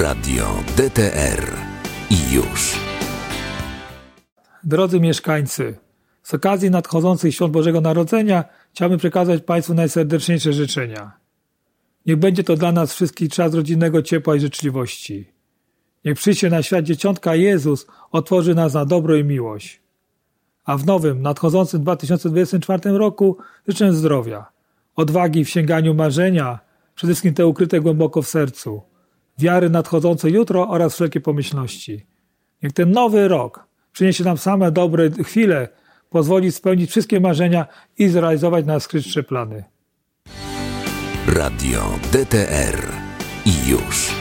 Radio DTR i już. Drodzy mieszkańcy, z okazji nadchodzących świąt Bożego Narodzenia chciałbym przekazać Państwu najserdeczniejsze życzenia. Niech będzie to dla nas wszystkich czas rodzinnego ciepła i życzliwości. Niech przyjście na świat dzieciątka Jezus otworzy nas na dobro i miłość. A w nowym, nadchodzącym 2024 roku życzę zdrowia, odwagi w sięganiu marzenia, przede wszystkim te ukryte głęboko w sercu, wiary nadchodzące jutro oraz wszelkie pomyślności. Niech ten nowy rok przyniesie nam same dobre chwile, pozwoli spełnić wszystkie marzenia i zrealizować najskrytsze plany. Radio DTR i już.